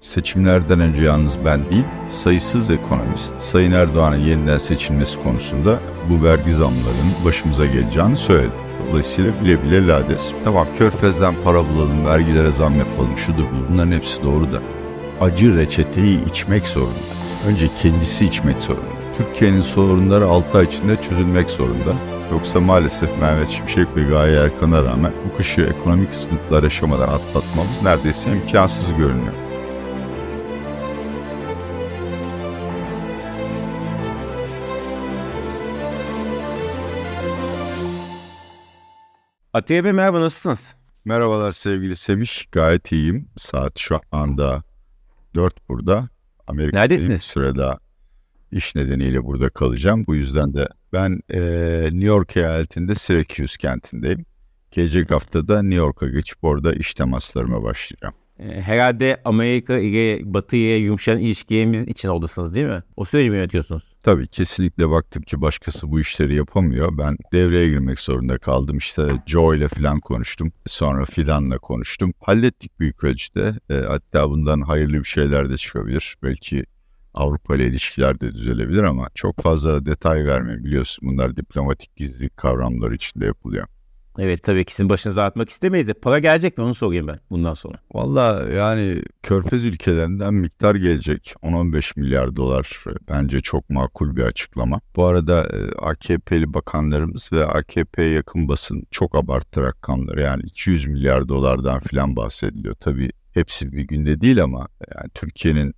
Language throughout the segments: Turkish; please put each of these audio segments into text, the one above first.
Seçimlerden önce yalnız ben değil, sayısız ekonomist Sayın Erdoğan'ın yeniden seçilmesi konusunda bu vergi zamlarının başımıza geleceğini söyledi. Dolayısıyla bile bile lades. Tamam körfezden para bulalım, vergilere zam yapalım, şudur bu. Bunların hepsi doğru da. Acı reçeteyi içmek zorunda. Önce kendisi içmek zorunda. Türkiye'nin sorunları 6 ay içinde çözülmek zorunda. Yoksa maalesef Mehmet Şimşek ve Gaye Erkan'a rağmen bu kışı ekonomik sıkıntılar yaşamadan atlatmamız neredeyse imkansız görünüyor. Atiye Bey merhaba nasılsınız? Merhabalar sevgili Semiş. Gayet iyiyim. Saat şu anda 4 burada. Amerika'da bir süre daha iş nedeniyle burada kalacağım. Bu yüzden de ben e, New York eyaletinde Syracuse kentindeyim. Gelecek hafta da New York'a geçip orada iş temaslarıma başlayacağım. Herhalde Amerika ile Batı ile yumuşayan ilişkilerimiz için oradasınız değil mi? O süreci mi yönetiyorsunuz? Tabii kesinlikle baktım ki başkası bu işleri yapamıyor. Ben devreye girmek zorunda kaldım. İşte Joe ile falan konuştum. Sonra Fidan'la konuştum. Hallettik büyük ölçüde. E, hatta bundan hayırlı bir şeyler de çıkabilir. Belki Avrupa ile ilişkiler de düzelebilir ama çok fazla detay vermeyeyim biliyorsun. Bunlar diplomatik gizlilik kavramları içinde yapılıyor. Evet tabii ki sizin başınıza atmak istemeyiz de para gelecek mi onu sorayım ben bundan sonra. Valla yani körfez ülkelerinden miktar gelecek 10-15 milyar dolar bence çok makul bir açıklama. Bu arada e, AKP'li bakanlarımız ve AKP'ye yakın basın çok abarttı rakamları yani 200 milyar dolardan filan bahsediliyor. Tabii hepsi bir günde değil ama yani Türkiye'nin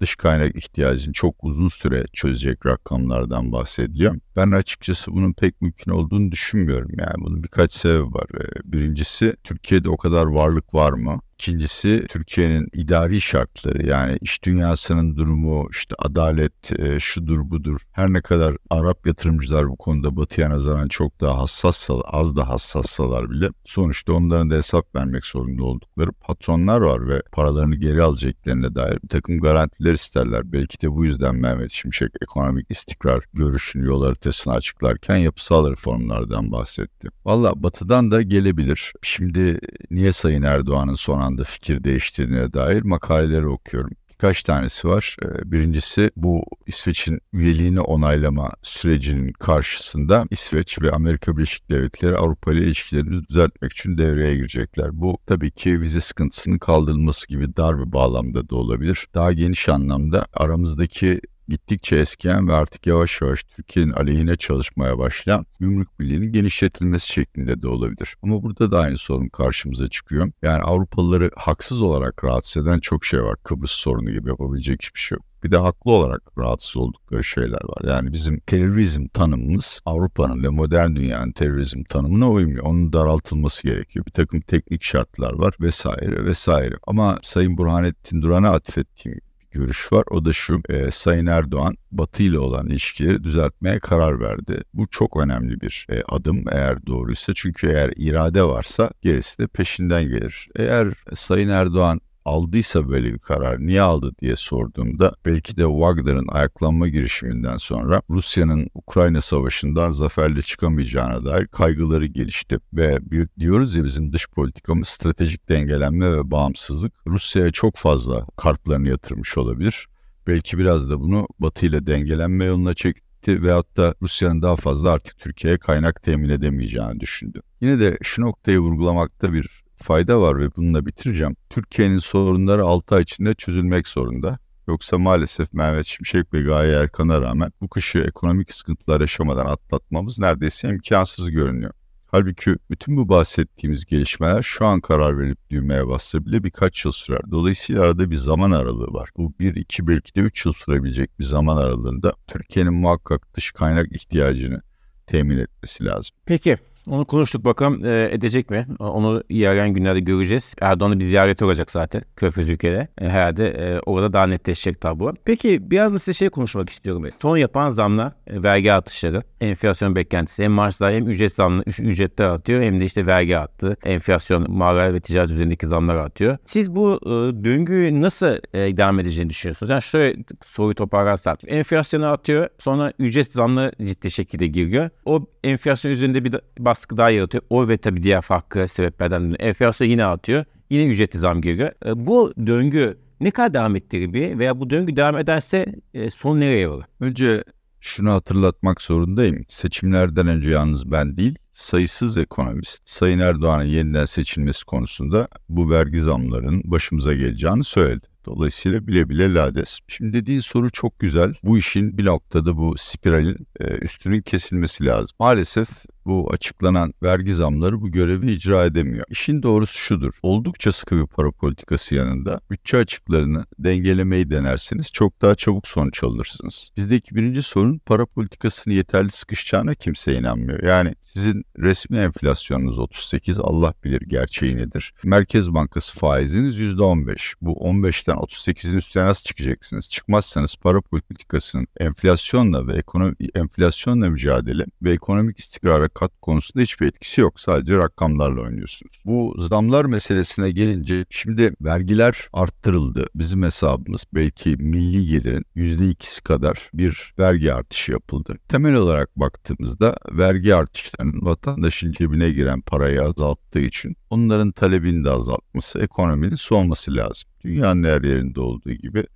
dış kaynak ihtiyacını çok uzun süre çözecek rakamlardan bahsediliyor. Ben açıkçası bunun pek mümkün olduğunu düşünmüyorum. Yani bunun birkaç sebebi var. Ee, birincisi Türkiye'de o kadar varlık var mı? İkincisi Türkiye'nin idari şartları yani iş dünyasının durumu işte adalet e, şudur budur her ne kadar Arap yatırımcılar bu konuda batıya nazaran çok daha hassas az da hassassalar bile sonuçta onların da hesap vermek zorunda oldukları patronlar var ve paralarını geri alacaklarına dair bir takım garantiler isterler. Belki de bu yüzden Mehmet Şimşek ekonomik istikrar görüşünü yol haritasını açıklarken yapısal reformlardan bahsetti. Valla batıdan da gelebilir. Şimdi niye Sayın Erdoğan'ın son anda fikir değiştirdiğine dair makaleleri okuyorum. Birkaç tanesi var. Ee, birincisi bu İsveç'in üyeliğini onaylama sürecinin karşısında İsveç ve Amerika Birleşik Devletleri Avrupa ile ilişkilerini düzeltmek için devreye girecekler. Bu tabii ki vize sıkıntısının kaldırılması gibi dar bir bağlamda da olabilir. Daha geniş anlamda aramızdaki gittikçe eskiyen ve artık yavaş yavaş Türkiye'nin aleyhine çalışmaya başlayan gümrük birliğinin genişletilmesi şeklinde de olabilir. Ama burada da aynı sorun karşımıza çıkıyor. Yani Avrupalıları haksız olarak rahatsız eden çok şey var. Kıbrıs sorunu gibi yapabilecek hiçbir şey yok. Bir de haklı olarak rahatsız oldukları şeyler var. Yani bizim terörizm tanımımız Avrupa'nın ve modern dünyanın terörizm tanımına uymuyor. Onun daraltılması gerekiyor. Bir takım teknik şartlar var vesaire vesaire. Ama Sayın Burhanettin Duran'a atfettiğim görüş var. O da şu, e, Sayın Erdoğan Batı ile olan ilişkileri düzeltmeye karar verdi. Bu çok önemli bir e, adım eğer doğruysa. Çünkü eğer irade varsa gerisi de peşinden gelir. Eğer Sayın Erdoğan aldıysa böyle bir karar niye aldı diye sorduğumda belki de Wagner'ın ayaklanma girişiminden sonra Rusya'nın Ukrayna savaşından zaferle çıkamayacağına dair kaygıları gelişti ve diyoruz ya bizim dış politikamız stratejik dengelenme ve bağımsızlık Rusya'ya çok fazla kartlarını yatırmış olabilir. Belki biraz da bunu Batı ile dengelenme yoluna çekti veyahut da Rusya'nın daha fazla artık Türkiye'ye kaynak temin edemeyeceğini düşündü. Yine de şu noktayı vurgulamakta bir fayda var ve bununla bitireceğim. Türkiye'nin sorunları 6 ay içinde çözülmek zorunda. Yoksa maalesef Mehmet Şimşek ve Gaye Erkan'a rağmen bu kışı ekonomik sıkıntılar yaşamadan atlatmamız neredeyse imkansız görünüyor. Halbuki bütün bu bahsettiğimiz gelişmeler şu an karar verip düğmeye bassa bile birkaç yıl sürer. Dolayısıyla arada bir zaman aralığı var. Bu bir, iki, belki de üç yıl sürebilecek bir zaman aralığında Türkiye'nin muhakkak dış kaynak ihtiyacını temin etmesi lazım. Peki onu konuştuk bakalım e, edecek mi? Onu ilerleyen günlerde göreceğiz. Erdoğan'ın bir ziyareti olacak zaten Körfez ülkede. E, herhalde e, orada daha netleşecek tablo. Peki biraz da size şey konuşmak istiyorum. Son yapan zamla e, vergi artışları, enflasyon beklentisi hem maaşlar hem ücret zamlı, ücretler artıyor hem de işte vergi arttı. Enflasyon, mal ve ticaret üzerindeki zamlar artıyor. Siz bu e, döngüyü nasıl e, devam edeceğini düşünüyorsunuz? Yani şöyle soruyu toparlarsak. Enflasyon artıyor sonra ücret zamlı ciddi şekilde giriyor. O enflasyon üzerinde bir baskı daha yaratıyor. O ve tabii diğer farklı sebeplerden dolayı enflasyon yine artıyor. Yine ücretli zam geliyor. E, bu döngü ne kadar devam ettirir veya bu döngü devam ederse e, son nereye varır? Önce şunu hatırlatmak zorundayım. Seçimlerden önce yalnız ben değil, sayısız ekonomist Sayın Erdoğan'ın yeniden seçilmesi konusunda bu vergi zamlarının başımıza geleceğini söyledi. Dolayısıyla bile bile lades. Şimdi dediğin soru çok güzel. Bu işin bir noktada bu spiralin e, üstünün kesilmesi lazım. Maalesef bu açıklanan vergi zamları bu görevi icra edemiyor. İşin doğrusu şudur. Oldukça sıkı bir para politikası yanında bütçe açıklarını dengelemeyi denerseniz çok daha çabuk sonuç alırsınız. Bizdeki birinci sorun para politikasını yeterli sıkışacağına kimse inanmıyor. Yani sizin resmi enflasyonunuz 38 Allah bilir gerçeği nedir. Merkez Bankası faiziniz %15. Bu 15'ten 38'in üstüne nasıl çıkacaksınız? Çıkmazsanız para politikasının enflasyonla ve ekonomi enflasyonla mücadele ve ekonomik istikrara kat konusunda hiçbir etkisi yok. Sadece rakamlarla oynuyorsunuz. Bu zamlar meselesine gelince şimdi vergiler arttırıldı. Bizim hesabımız belki milli gelirin %2'si kadar bir vergi artışı yapıldı. Temel olarak baktığımızda vergi artışlarının vatandaşın cebine giren parayı azalttığı için onların talebini de azaltması, ekonominin soğuması lazım. Dünyanın her yerinde olduğu gibi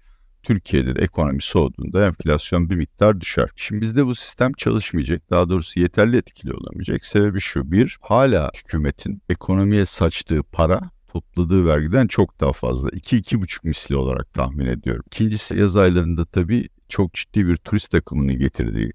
Türkiye'de de ekonomi soğuduğunda enflasyon bir miktar düşer. Şimdi bizde bu sistem çalışmayacak. Daha doğrusu yeterli etkili olamayacak. Sebebi şu. Bir, hala hükümetin ekonomiye saçtığı para topladığı vergiden çok daha fazla. 2-2,5 misli olarak tahmin ediyorum. İkincisi yaz aylarında tabii çok ciddi bir turist akımını getirdiği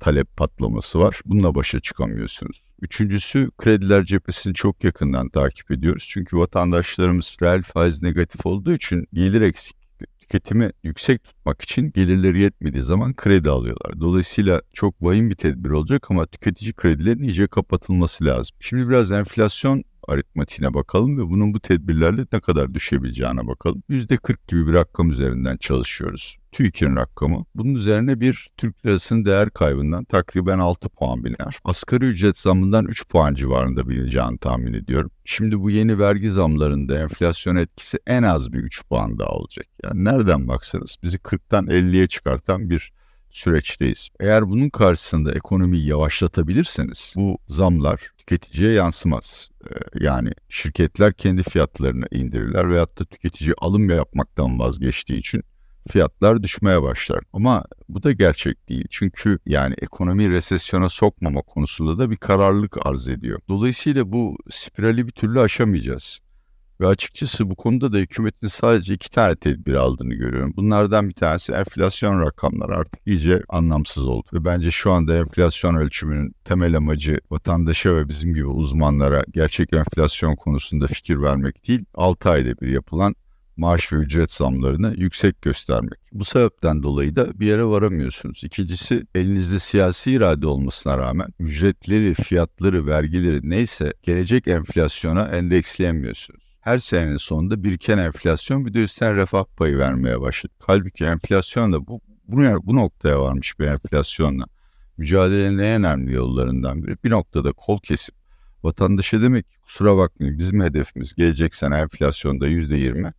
talep patlaması var. Bununla başa çıkamıyorsunuz. Üçüncüsü krediler cephesini çok yakından takip ediyoruz. Çünkü vatandaşlarımız reel faiz negatif olduğu için gelir eksik tüketimi yüksek tutmak için gelirleri yetmediği zaman kredi alıyorlar. Dolayısıyla çok vahim bir tedbir olacak ama tüketici kredilerin iyice kapatılması lazım. Şimdi biraz enflasyon aritmatiğine bakalım ve bunun bu tedbirlerle ne kadar düşebileceğine bakalım. %40 gibi bir rakam üzerinden çalışıyoruz. TÜİK'in rakamı. Bunun üzerine bir Türk lirasının değer kaybından takriben 6 puan biliner. Asgari ücret zamından 3 puan civarında bilineceğini tahmin ediyorum. Şimdi bu yeni vergi zamlarında enflasyon etkisi en az bir 3 puan daha olacak. Yani nereden baksanız bizi 40'tan 50'ye çıkartan bir süreçteyiz. Eğer bunun karşısında ekonomiyi yavaşlatabilirseniz bu zamlar tüketiciye yansımaz. Ee, yani şirketler kendi fiyatlarını indirirler veyahut da tüketici alım yapmaktan vazgeçtiği için fiyatlar düşmeye başlar. Ama bu da gerçek değil. Çünkü yani ekonomi resesyona sokmama konusunda da bir kararlılık arz ediyor. Dolayısıyla bu spirali bir türlü aşamayacağız. Ve açıkçası bu konuda da hükümetin sadece iki tane tedbir aldığını görüyorum. Bunlardan bir tanesi enflasyon rakamları artık iyice anlamsız oldu. Ve bence şu anda enflasyon ölçümünün temel amacı vatandaşa ve bizim gibi uzmanlara gerçek enflasyon konusunda fikir vermek değil, 6 ayda bir yapılan maaş ve ücret zamlarını yüksek göstermek. Bu sebepten dolayı da bir yere varamıyorsunuz. İkincisi elinizde siyasi irade olmasına rağmen ücretleri, fiyatları, vergileri neyse gelecek enflasyona endeksleyemiyorsunuz her senenin sonunda biriken enflasyon bir de üstten refah payı vermeye başladı. Halbuki enflasyonla bu, bu, bu noktaya varmış bir enflasyonla mücadelenin en önemli yollarından biri. Bir noktada kol kesip vatandaşa demek ki kusura bakmayın bizim hedefimiz gelecek sene enflasyonda yüzde yirmi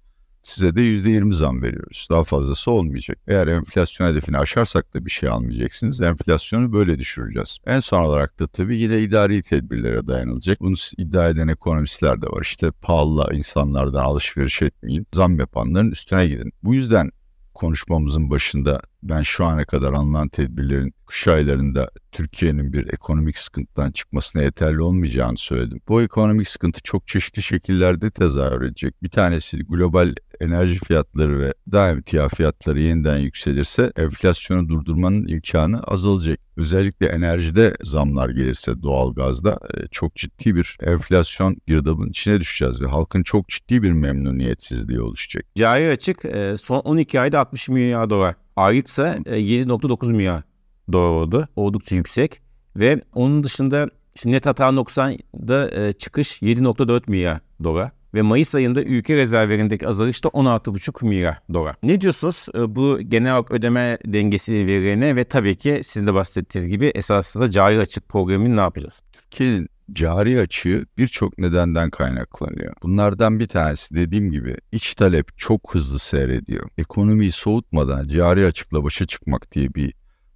size de %20 zam veriyoruz. Daha fazlası olmayacak. Eğer enflasyon hedefini aşarsak da bir şey almayacaksınız. Enflasyonu böyle düşüreceğiz. En son olarak da tabii yine idari tedbirlere dayanılacak. Bunu iddia eden ekonomistler de var. İşte pahalı insanlardan alışveriş etmeyin. Zam yapanların üstüne gidin. Bu yüzden konuşmamızın başında ben şu ana kadar alınan tedbirlerin kış aylarında Türkiye'nin bir ekonomik sıkıntıdan çıkmasına yeterli olmayacağını söyledim. Bu ekonomik sıkıntı çok çeşitli şekillerde tezahür edecek. Bir tanesi global enerji fiyatları ve daha emtia fiyatları yeniden yükselirse enflasyonu durdurmanın imkanı azalacak. Özellikle enerjide zamlar gelirse doğalgazda e, çok ciddi bir enflasyon girdabın içine düşeceğiz ve halkın çok ciddi bir memnuniyetsizliği oluşacak. Cari açık e, son 12 ayda 60 milyar dolar. Aylıksa 7.9 e, milyar dolar oldu. Oldukça yüksek. Ve onun dışında işte net hata 90'da çıkış 7.4 milyar dolar ve Mayıs ayında ülke rezervlerindeki azalış da 16,5 milyar dolar. Ne diyorsunuz e, bu genel olarak ödeme dengesi verilerine ve tabii ki sizin de bahsettiğiniz gibi esasında cari açık programını ne yapacağız? Türkiye'nin cari açığı birçok nedenden kaynaklanıyor. Bunlardan bir tanesi dediğim gibi iç talep çok hızlı seyrediyor. Ekonomiyi soğutmadan cari açıkla başa çıkmak diye bir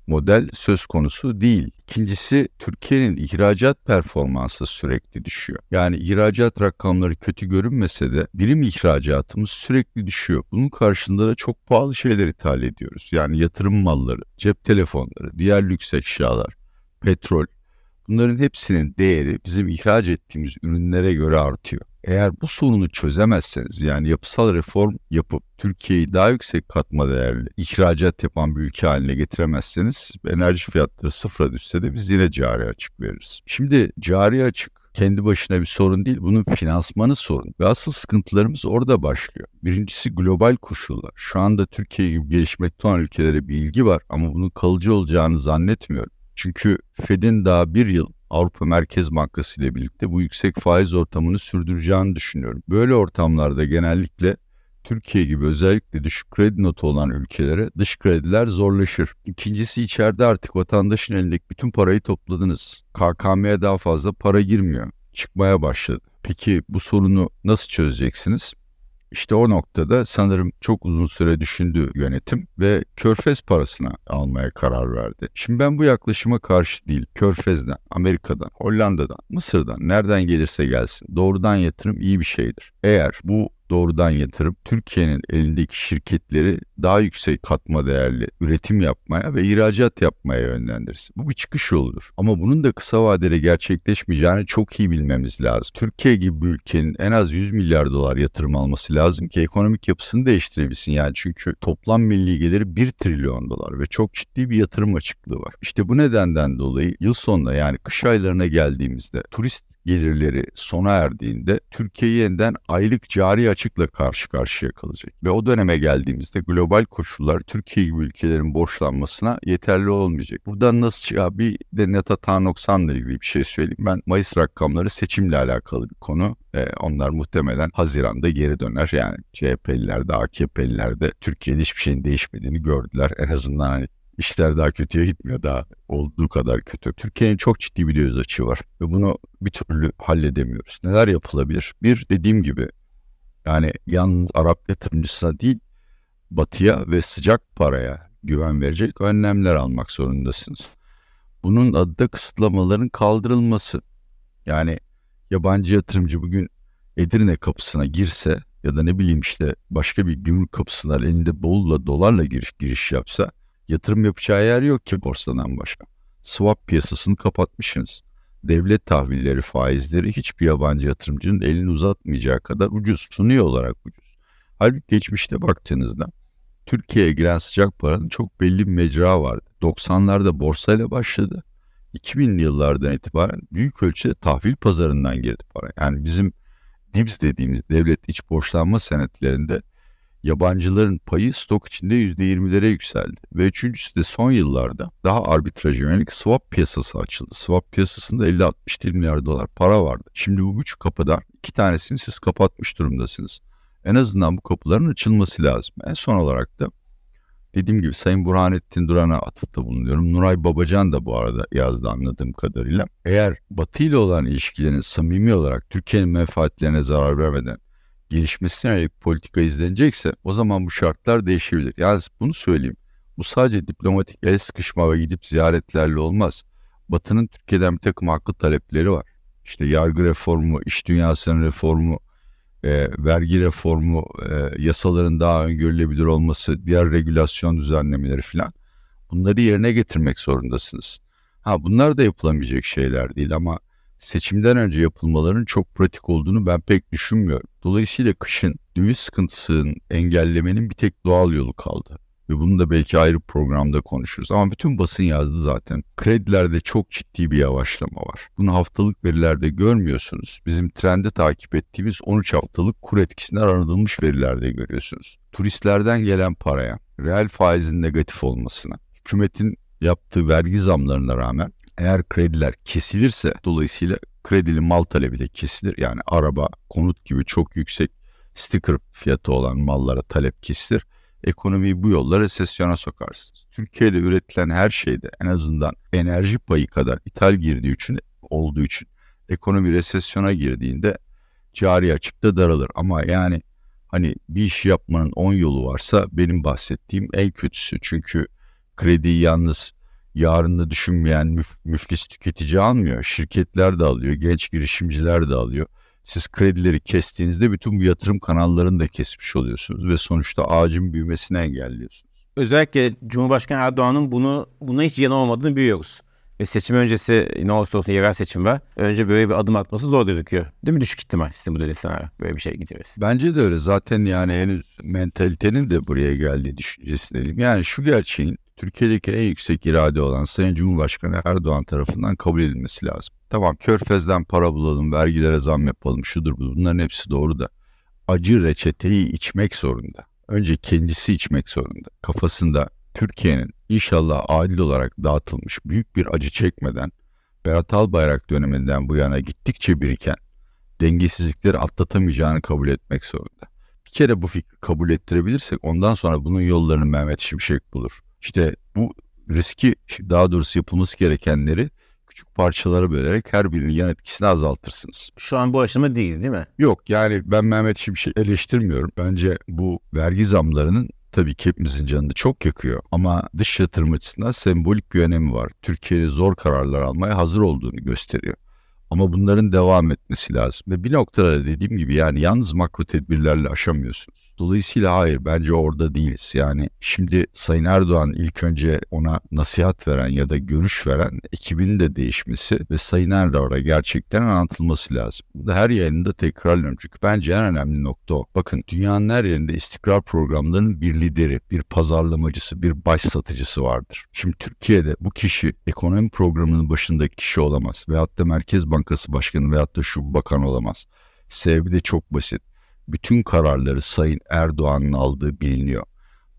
model söz konusu değil. İkincisi Türkiye'nin ihracat performansı sürekli düşüyor. Yani ihracat rakamları kötü görünmese de birim ihracatımız sürekli düşüyor. Bunun karşında da çok pahalı şeyler ithal ediyoruz. Yani yatırım malları, cep telefonları, diğer lüks eşyalar, petrol. Bunların hepsinin değeri bizim ihraç ettiğimiz ürünlere göre artıyor. Eğer bu sorunu çözemezseniz yani yapısal reform yapıp Türkiye'yi daha yüksek katma değerli ihracat yapan bir ülke haline getiremezseniz enerji fiyatları sıfıra düşse de biz yine cari açık veririz. Şimdi cari açık kendi başına bir sorun değil. Bunun finansmanı sorun. Ve asıl sıkıntılarımız orada başlıyor. Birincisi global koşullar. Şu anda Türkiye gibi gelişmekte olan ülkelere bir ilgi var ama bunun kalıcı olacağını zannetmiyorum. Çünkü Fed'in daha bir yıl Avrupa Merkez Bankası ile birlikte bu yüksek faiz ortamını sürdüreceğini düşünüyorum. Böyle ortamlarda genellikle Türkiye gibi özellikle düşük kredi notu olan ülkelere dış krediler zorlaşır. İkincisi içeride artık vatandaşın elindeki bütün parayı topladınız. KKM'ye daha fazla para girmiyor. Çıkmaya başladı. Peki bu sorunu nasıl çözeceksiniz? İşte o noktada sanırım çok uzun süre düşündü yönetim ve Körfez parasına almaya karar verdi. Şimdi ben bu yaklaşıma karşı değil. Körfez'den, Amerika'dan, Hollanda'dan, Mısır'dan nereden gelirse gelsin doğrudan yatırım iyi bir şeydir. Eğer bu doğrudan yatırım Türkiye'nin elindeki şirketleri daha yüksek katma değerli üretim yapmaya ve ihracat yapmaya yönlendirsin. Bu bir çıkış yoludur. Ama bunun da kısa vadede gerçekleşmeyeceğini çok iyi bilmemiz lazım. Türkiye gibi bir ülkenin en az 100 milyar dolar yatırım alması lazım ki ekonomik yapısını değiştirebilsin. Yani çünkü toplam milli geliri 1 trilyon dolar ve çok ciddi bir yatırım açıklığı var. İşte bu nedenden dolayı yıl sonunda yani kış aylarına geldiğimizde turist gelirleri sona erdiğinde Türkiye yeniden aylık cari açıkla karşı karşıya kalacak. Ve o döneme geldiğimizde global koşullar Türkiye gibi ülkelerin borçlanmasına yeterli olmayacak. Buradan nasıl çıkar? Bir de Neta Tarnoksan'la ilgili bir şey söyleyeyim. Ben Mayıs rakamları seçimle alakalı bir konu. Ee, onlar muhtemelen Haziran'da geri döner. Yani CHP'liler de AKP'liler de Türkiye'de hiçbir şeyin değişmediğini gördüler. En azından hani işler daha kötüye gitmiyor daha olduğu kadar kötü. Türkiye'nin çok ciddi bir döviz açığı var ve bunu bir türlü halledemiyoruz. Neler yapılabilir? Bir dediğim gibi yani yalnız Arap yatırımcısına değil batıya ve sıcak paraya güven verecek önlemler almak zorundasınız. Bunun adı da kısıtlamaların kaldırılması. Yani yabancı yatırımcı bugün Edirne kapısına girse ya da ne bileyim işte başka bir gümrük kapısına elinde bolla dolarla giriş giriş yapsa Yatırım yapacağı yer yok ki borsadan başka. Swap piyasasını kapatmışsınız. Devlet tahvilleri, faizleri hiçbir yabancı yatırımcının elini uzatmayacağı kadar ucuz, sunuyor olarak ucuz. Halbuki geçmişte baktığınızda Türkiye'ye giren sıcak paranın çok belli bir mecra vardı. 90'larda borsayla başladı. 2000'li yıllardan itibaren büyük ölçüde tahvil pazarından girdi para. Yani bizim DIBS dediğimiz devlet iç borçlanma senetlerinde yabancıların payı stok içinde %20'lere yükseldi. Ve üçüncüsü de son yıllarda daha arbitraja yönelik swap piyasası açıldı. Swap piyasasında 50-60 milyar dolar para vardı. Şimdi bu üç kapıdan iki tanesini siz kapatmış durumdasınız. En azından bu kapıların açılması lazım. En son olarak da dediğim gibi Sayın Burhanettin Duran'a atıfta bulunuyorum. Nuray Babacan da bu arada yazdı anladığım kadarıyla. Eğer Batı ile olan ilişkilerin samimi olarak Türkiye'nin menfaatlerine zarar vermeden gelişmesine yönelik politika izlenecekse o zaman bu şartlar değişebilir. Yani bunu söyleyeyim. Bu sadece diplomatik el sıkışma ve gidip ziyaretlerle olmaz. Batı'nın Türkiye'den bir takım haklı talepleri var. İşte yargı reformu, iş dünyasının reformu, e, vergi reformu, e, yasaların daha öngörülebilir olması, diğer regülasyon düzenlemeleri filan. Bunları yerine getirmek zorundasınız. Ha bunlar da yapılamayacak şeyler değil ama seçimden önce yapılmaların çok pratik olduğunu ben pek düşünmüyorum. Dolayısıyla kışın döviz sıkıntısını engellemenin bir tek doğal yolu kaldı. Ve bunu da belki ayrı programda konuşuruz. Ama bütün basın yazdı zaten. Kredilerde çok ciddi bir yavaşlama var. Bunu haftalık verilerde görmüyorsunuz. Bizim trende takip ettiğimiz 13 haftalık kur etkisinden aranılmış verilerde görüyorsunuz. Turistlerden gelen paraya, reel faizin negatif olmasına, hükümetin yaptığı vergi zamlarına rağmen eğer krediler kesilirse dolayısıyla kredili mal talebi de kesilir. Yani araba, konut gibi çok yüksek sticker fiyatı olan mallara talep kesilir. Ekonomiyi bu yolla resesyona sokarsınız. Türkiye'de üretilen her şeyde en azından enerji payı kadar ithal girdiği için olduğu için ekonomi resesyona girdiğinde cari açıkta daralır. Ama yani hani bir iş yapmanın 10 yolu varsa benim bahsettiğim en kötüsü. Çünkü krediyi yalnız yarını düşünmeyen müf, müflis tüketici almıyor. Şirketler de alıyor, genç girişimciler de alıyor. Siz kredileri kestiğinizde bütün bu yatırım kanallarını da kesmiş oluyorsunuz ve sonuçta ağacın büyümesini engelliyorsunuz. Özellikle Cumhurbaşkanı Erdoğan'ın bunu buna hiç yanı olmadığını biliyoruz. Ve seçim öncesi ne olursa olsun yerel seçim var. Önce böyle bir adım atması zor gözüküyor. Değil mi? Düşük ihtimal sizin bu senaryo. Böyle bir şey gidiyoruz. Bence de öyle. Zaten yani henüz mentalitenin de buraya geldiği düşüncesindeyim. Yani şu gerçeğin Türkiye'deki en yüksek irade olan Sayın Cumhurbaşkanı Erdoğan tarafından kabul edilmesi lazım. Tamam körfezden para bulalım, vergilere zam yapalım, şudur bu. Bunların hepsi doğru da acı reçeteyi içmek zorunda. Önce kendisi içmek zorunda. Kafasında Türkiye'nin inşallah adil olarak dağıtılmış büyük bir acı çekmeden Berat Albayrak döneminden bu yana gittikçe biriken dengesizlikleri atlatamayacağını kabul etmek zorunda. Bir kere bu fikri kabul ettirebilirsek ondan sonra bunun yollarını Mehmet Şimşek bulur. İşte bu riski daha doğrusu yapılması gerekenleri küçük parçalara bölerek her birinin yan etkisini azaltırsınız. Şu an bu aşama değil değil mi? Yok yani ben Mehmet Şimşek eleştirmiyorum. Bence bu vergi zamlarının tabii ki hepimizin canını çok yakıyor. Ama dış yatırım açısından sembolik bir önemi var. Türkiye'de zor kararlar almaya hazır olduğunu gösteriyor. Ama bunların devam etmesi lazım. Ve bir noktada dediğim gibi yani yalnız makro tedbirlerle aşamıyorsunuz. Dolayısıyla hayır bence orada değiliz. Yani şimdi Sayın Erdoğan ilk önce ona nasihat veren ya da görüş veren ekibinin de değişmesi ve Sayın Erdoğan'a gerçekten anlatılması lazım. Bu da her yayında tekrarlıyorum çünkü bence en önemli nokta o. Bakın dünyanın her yerinde istikrar programlarının bir lideri, bir pazarlamacısı, bir baş satıcısı vardır. Şimdi Türkiye'de bu kişi ekonomi programının başındaki kişi olamaz veyahut da Merkez Bankası Başkanı veyahut da şu bakan olamaz. Sebebi de çok basit bütün kararları Sayın Erdoğan'ın aldığı biliniyor.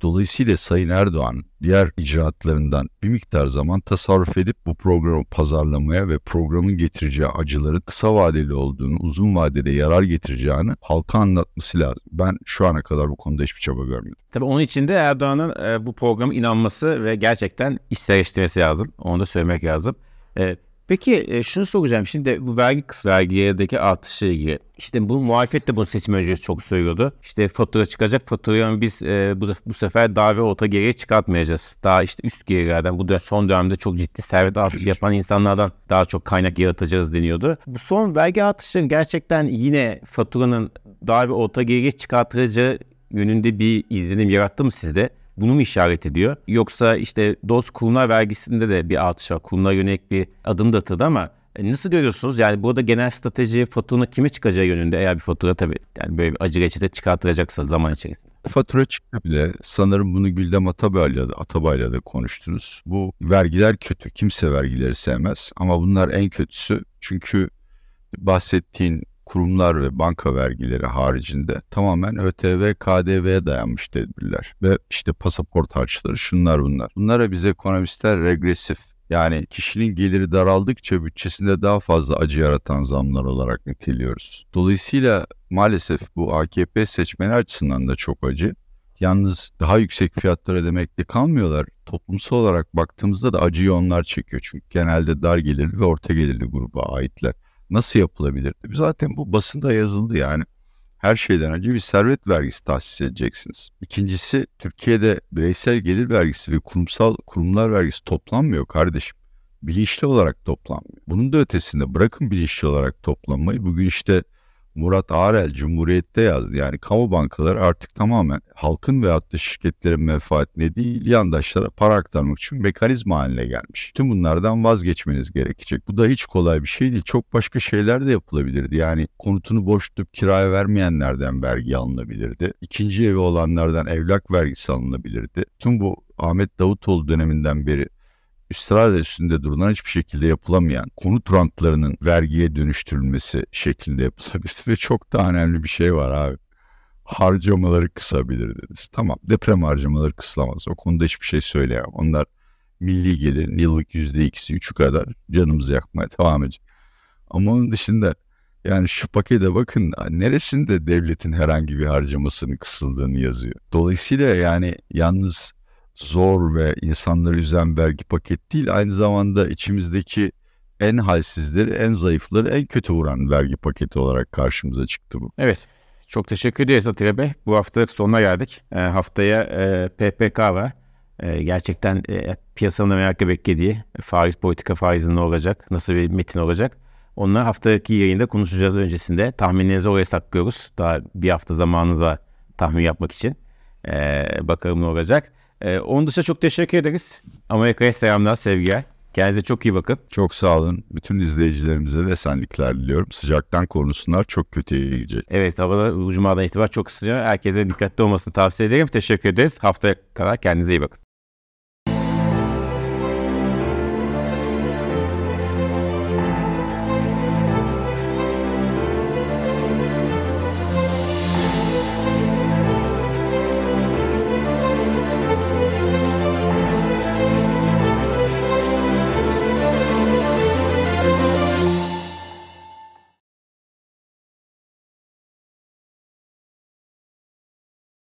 Dolayısıyla Sayın Erdoğan diğer icraatlarından bir miktar zaman tasarruf edip bu programı pazarlamaya ve programın getireceği acıları kısa vadeli olduğunu, uzun vadede yarar getireceğini halka anlatması lazım. Ben şu ana kadar bu konuda hiçbir çaba görmedim. Tabii onun için de Erdoğan'ın e, bu programa inanması ve gerçekten işselleştirmesi lazım. Onu da söylemek lazım. E, Peki e, şunu soracağım şimdi bu vergi kısmı vergideki artışla ilgili. İşte bu muhalefet de bunu seçim öncesi çok söylüyordu. İşte fatura çıkacak faturayı biz e, bu, bu sefer daha ve orta geriye çıkartmayacağız. Daha işte üst gerilerden bu da son dönemde çok ciddi servet artışı yapan insanlardan daha çok kaynak yaratacağız deniyordu. Bu son vergi artışları gerçekten yine faturanın daha ve orta geriye çıkartılacağı yönünde bir izlenim yarattı mı sizde? Bunu mu işaret ediyor? Yoksa işte DOS kurumlar vergisinde de bir artış var. Yönelik bir adım da atıldı ama e, nasıl görüyorsunuz? Yani burada genel strateji faturana kime çıkacağı yönünde eğer bir fatura tabii yani böyle bir acı reçete çıkartılacaksa zaman içerisinde. Fatura çıktı bile. Sanırım bunu Güldem Atabay'la da, Atabay'la da konuştunuz. Bu vergiler kötü. Kimse vergileri sevmez. Ama bunlar en kötüsü. Çünkü bahsettiğin kurumlar ve banka vergileri haricinde tamamen ÖTV, KDV'ye dayanmış tedbirler. Ve işte pasaport harçları şunlar bunlar. Bunlara biz ekonomistler regresif yani kişinin geliri daraldıkça bütçesinde daha fazla acı yaratan zamlar olarak niteliyoruz. Dolayısıyla maalesef bu AKP seçmeni açısından da çok acı. Yalnız daha yüksek fiyatlar ödemekle kalmıyorlar. Toplumsal olarak baktığımızda da acıyı onlar çekiyor. Çünkü genelde dar gelirli ve orta gelirli gruba aitler nasıl yapılabilir? Zaten bu basında yazıldı yani. Her şeyden önce bir servet vergisi tahsis edeceksiniz. İkincisi Türkiye'de bireysel gelir vergisi ve kurumsal kurumlar vergisi toplanmıyor kardeşim. Bilinçli olarak toplanmıyor. Bunun da ötesinde bırakın bilinçli olarak toplanmayı. Bugün işte Murat Arel Cumhuriyet'te yazdı. Yani kamu bankaları artık tamamen halkın ve da şirketlerin menfaatine değil yandaşlara para aktarmak için mekanizma haline gelmiş. Tüm bunlardan vazgeçmeniz gerekecek. Bu da hiç kolay bir şey değil. Çok başka şeyler de yapılabilirdi. Yani konutunu boş tutup kiraya vermeyenlerden vergi alınabilirdi. İkinci evi olanlardan evlak vergisi alınabilirdi. Tüm bu Ahmet Davutoğlu döneminden beri ısrarla üstünde durulan hiçbir şekilde yapılamayan konut rantlarının vergiye dönüştürülmesi şeklinde yapılabilir ve çok da önemli bir şey var abi. Harcamaları kısabilir dediniz. Tamam deprem harcamaları kısılamaz. O konuda hiçbir şey söyleyemem. Onlar milli gelirin yıllık yüzde ikisi üçü kadar canımızı yakmaya devam edecek. Ama onun dışında yani şu pakete bakın neresinde devletin herhangi bir harcamasının kısıldığını yazıyor. Dolayısıyla yani yalnız zor ve insanları üzen vergi paket değil. Aynı zamanda içimizdeki en halsizleri, en zayıfları, en kötü vuran vergi paketi olarak karşımıza çıktı bu. Evet. Çok teşekkür ederiz Atilla Bey. Bu haftalık sonuna geldik. E, haftaya e, PPK var. E, gerçekten e, piyasanın merakla beklediği faiz politika faizinin ne olacak, nasıl bir metin olacak. Onlar haftaki yayında konuşacağız öncesinde. Tahminlerinizi oraya saklıyoruz. Daha bir hafta zamanınız var tahmin yapmak için. E, bakalım ne olacak. E, onun dışında çok teşekkür ederiz. Amerika'ya selamlar, sevgiler. Kendinize çok iyi bakın. Çok sağ olun. Bütün izleyicilerimize de esenlikler diliyorum. Sıcaktan korunsunlar. Çok kötüye gidecek. Evet havada Cumadan itibaren çok ısınıyor. Herkese dikkatli olmasını tavsiye ederim. Teşekkür ederiz. Haftaya kadar kendinize iyi bakın.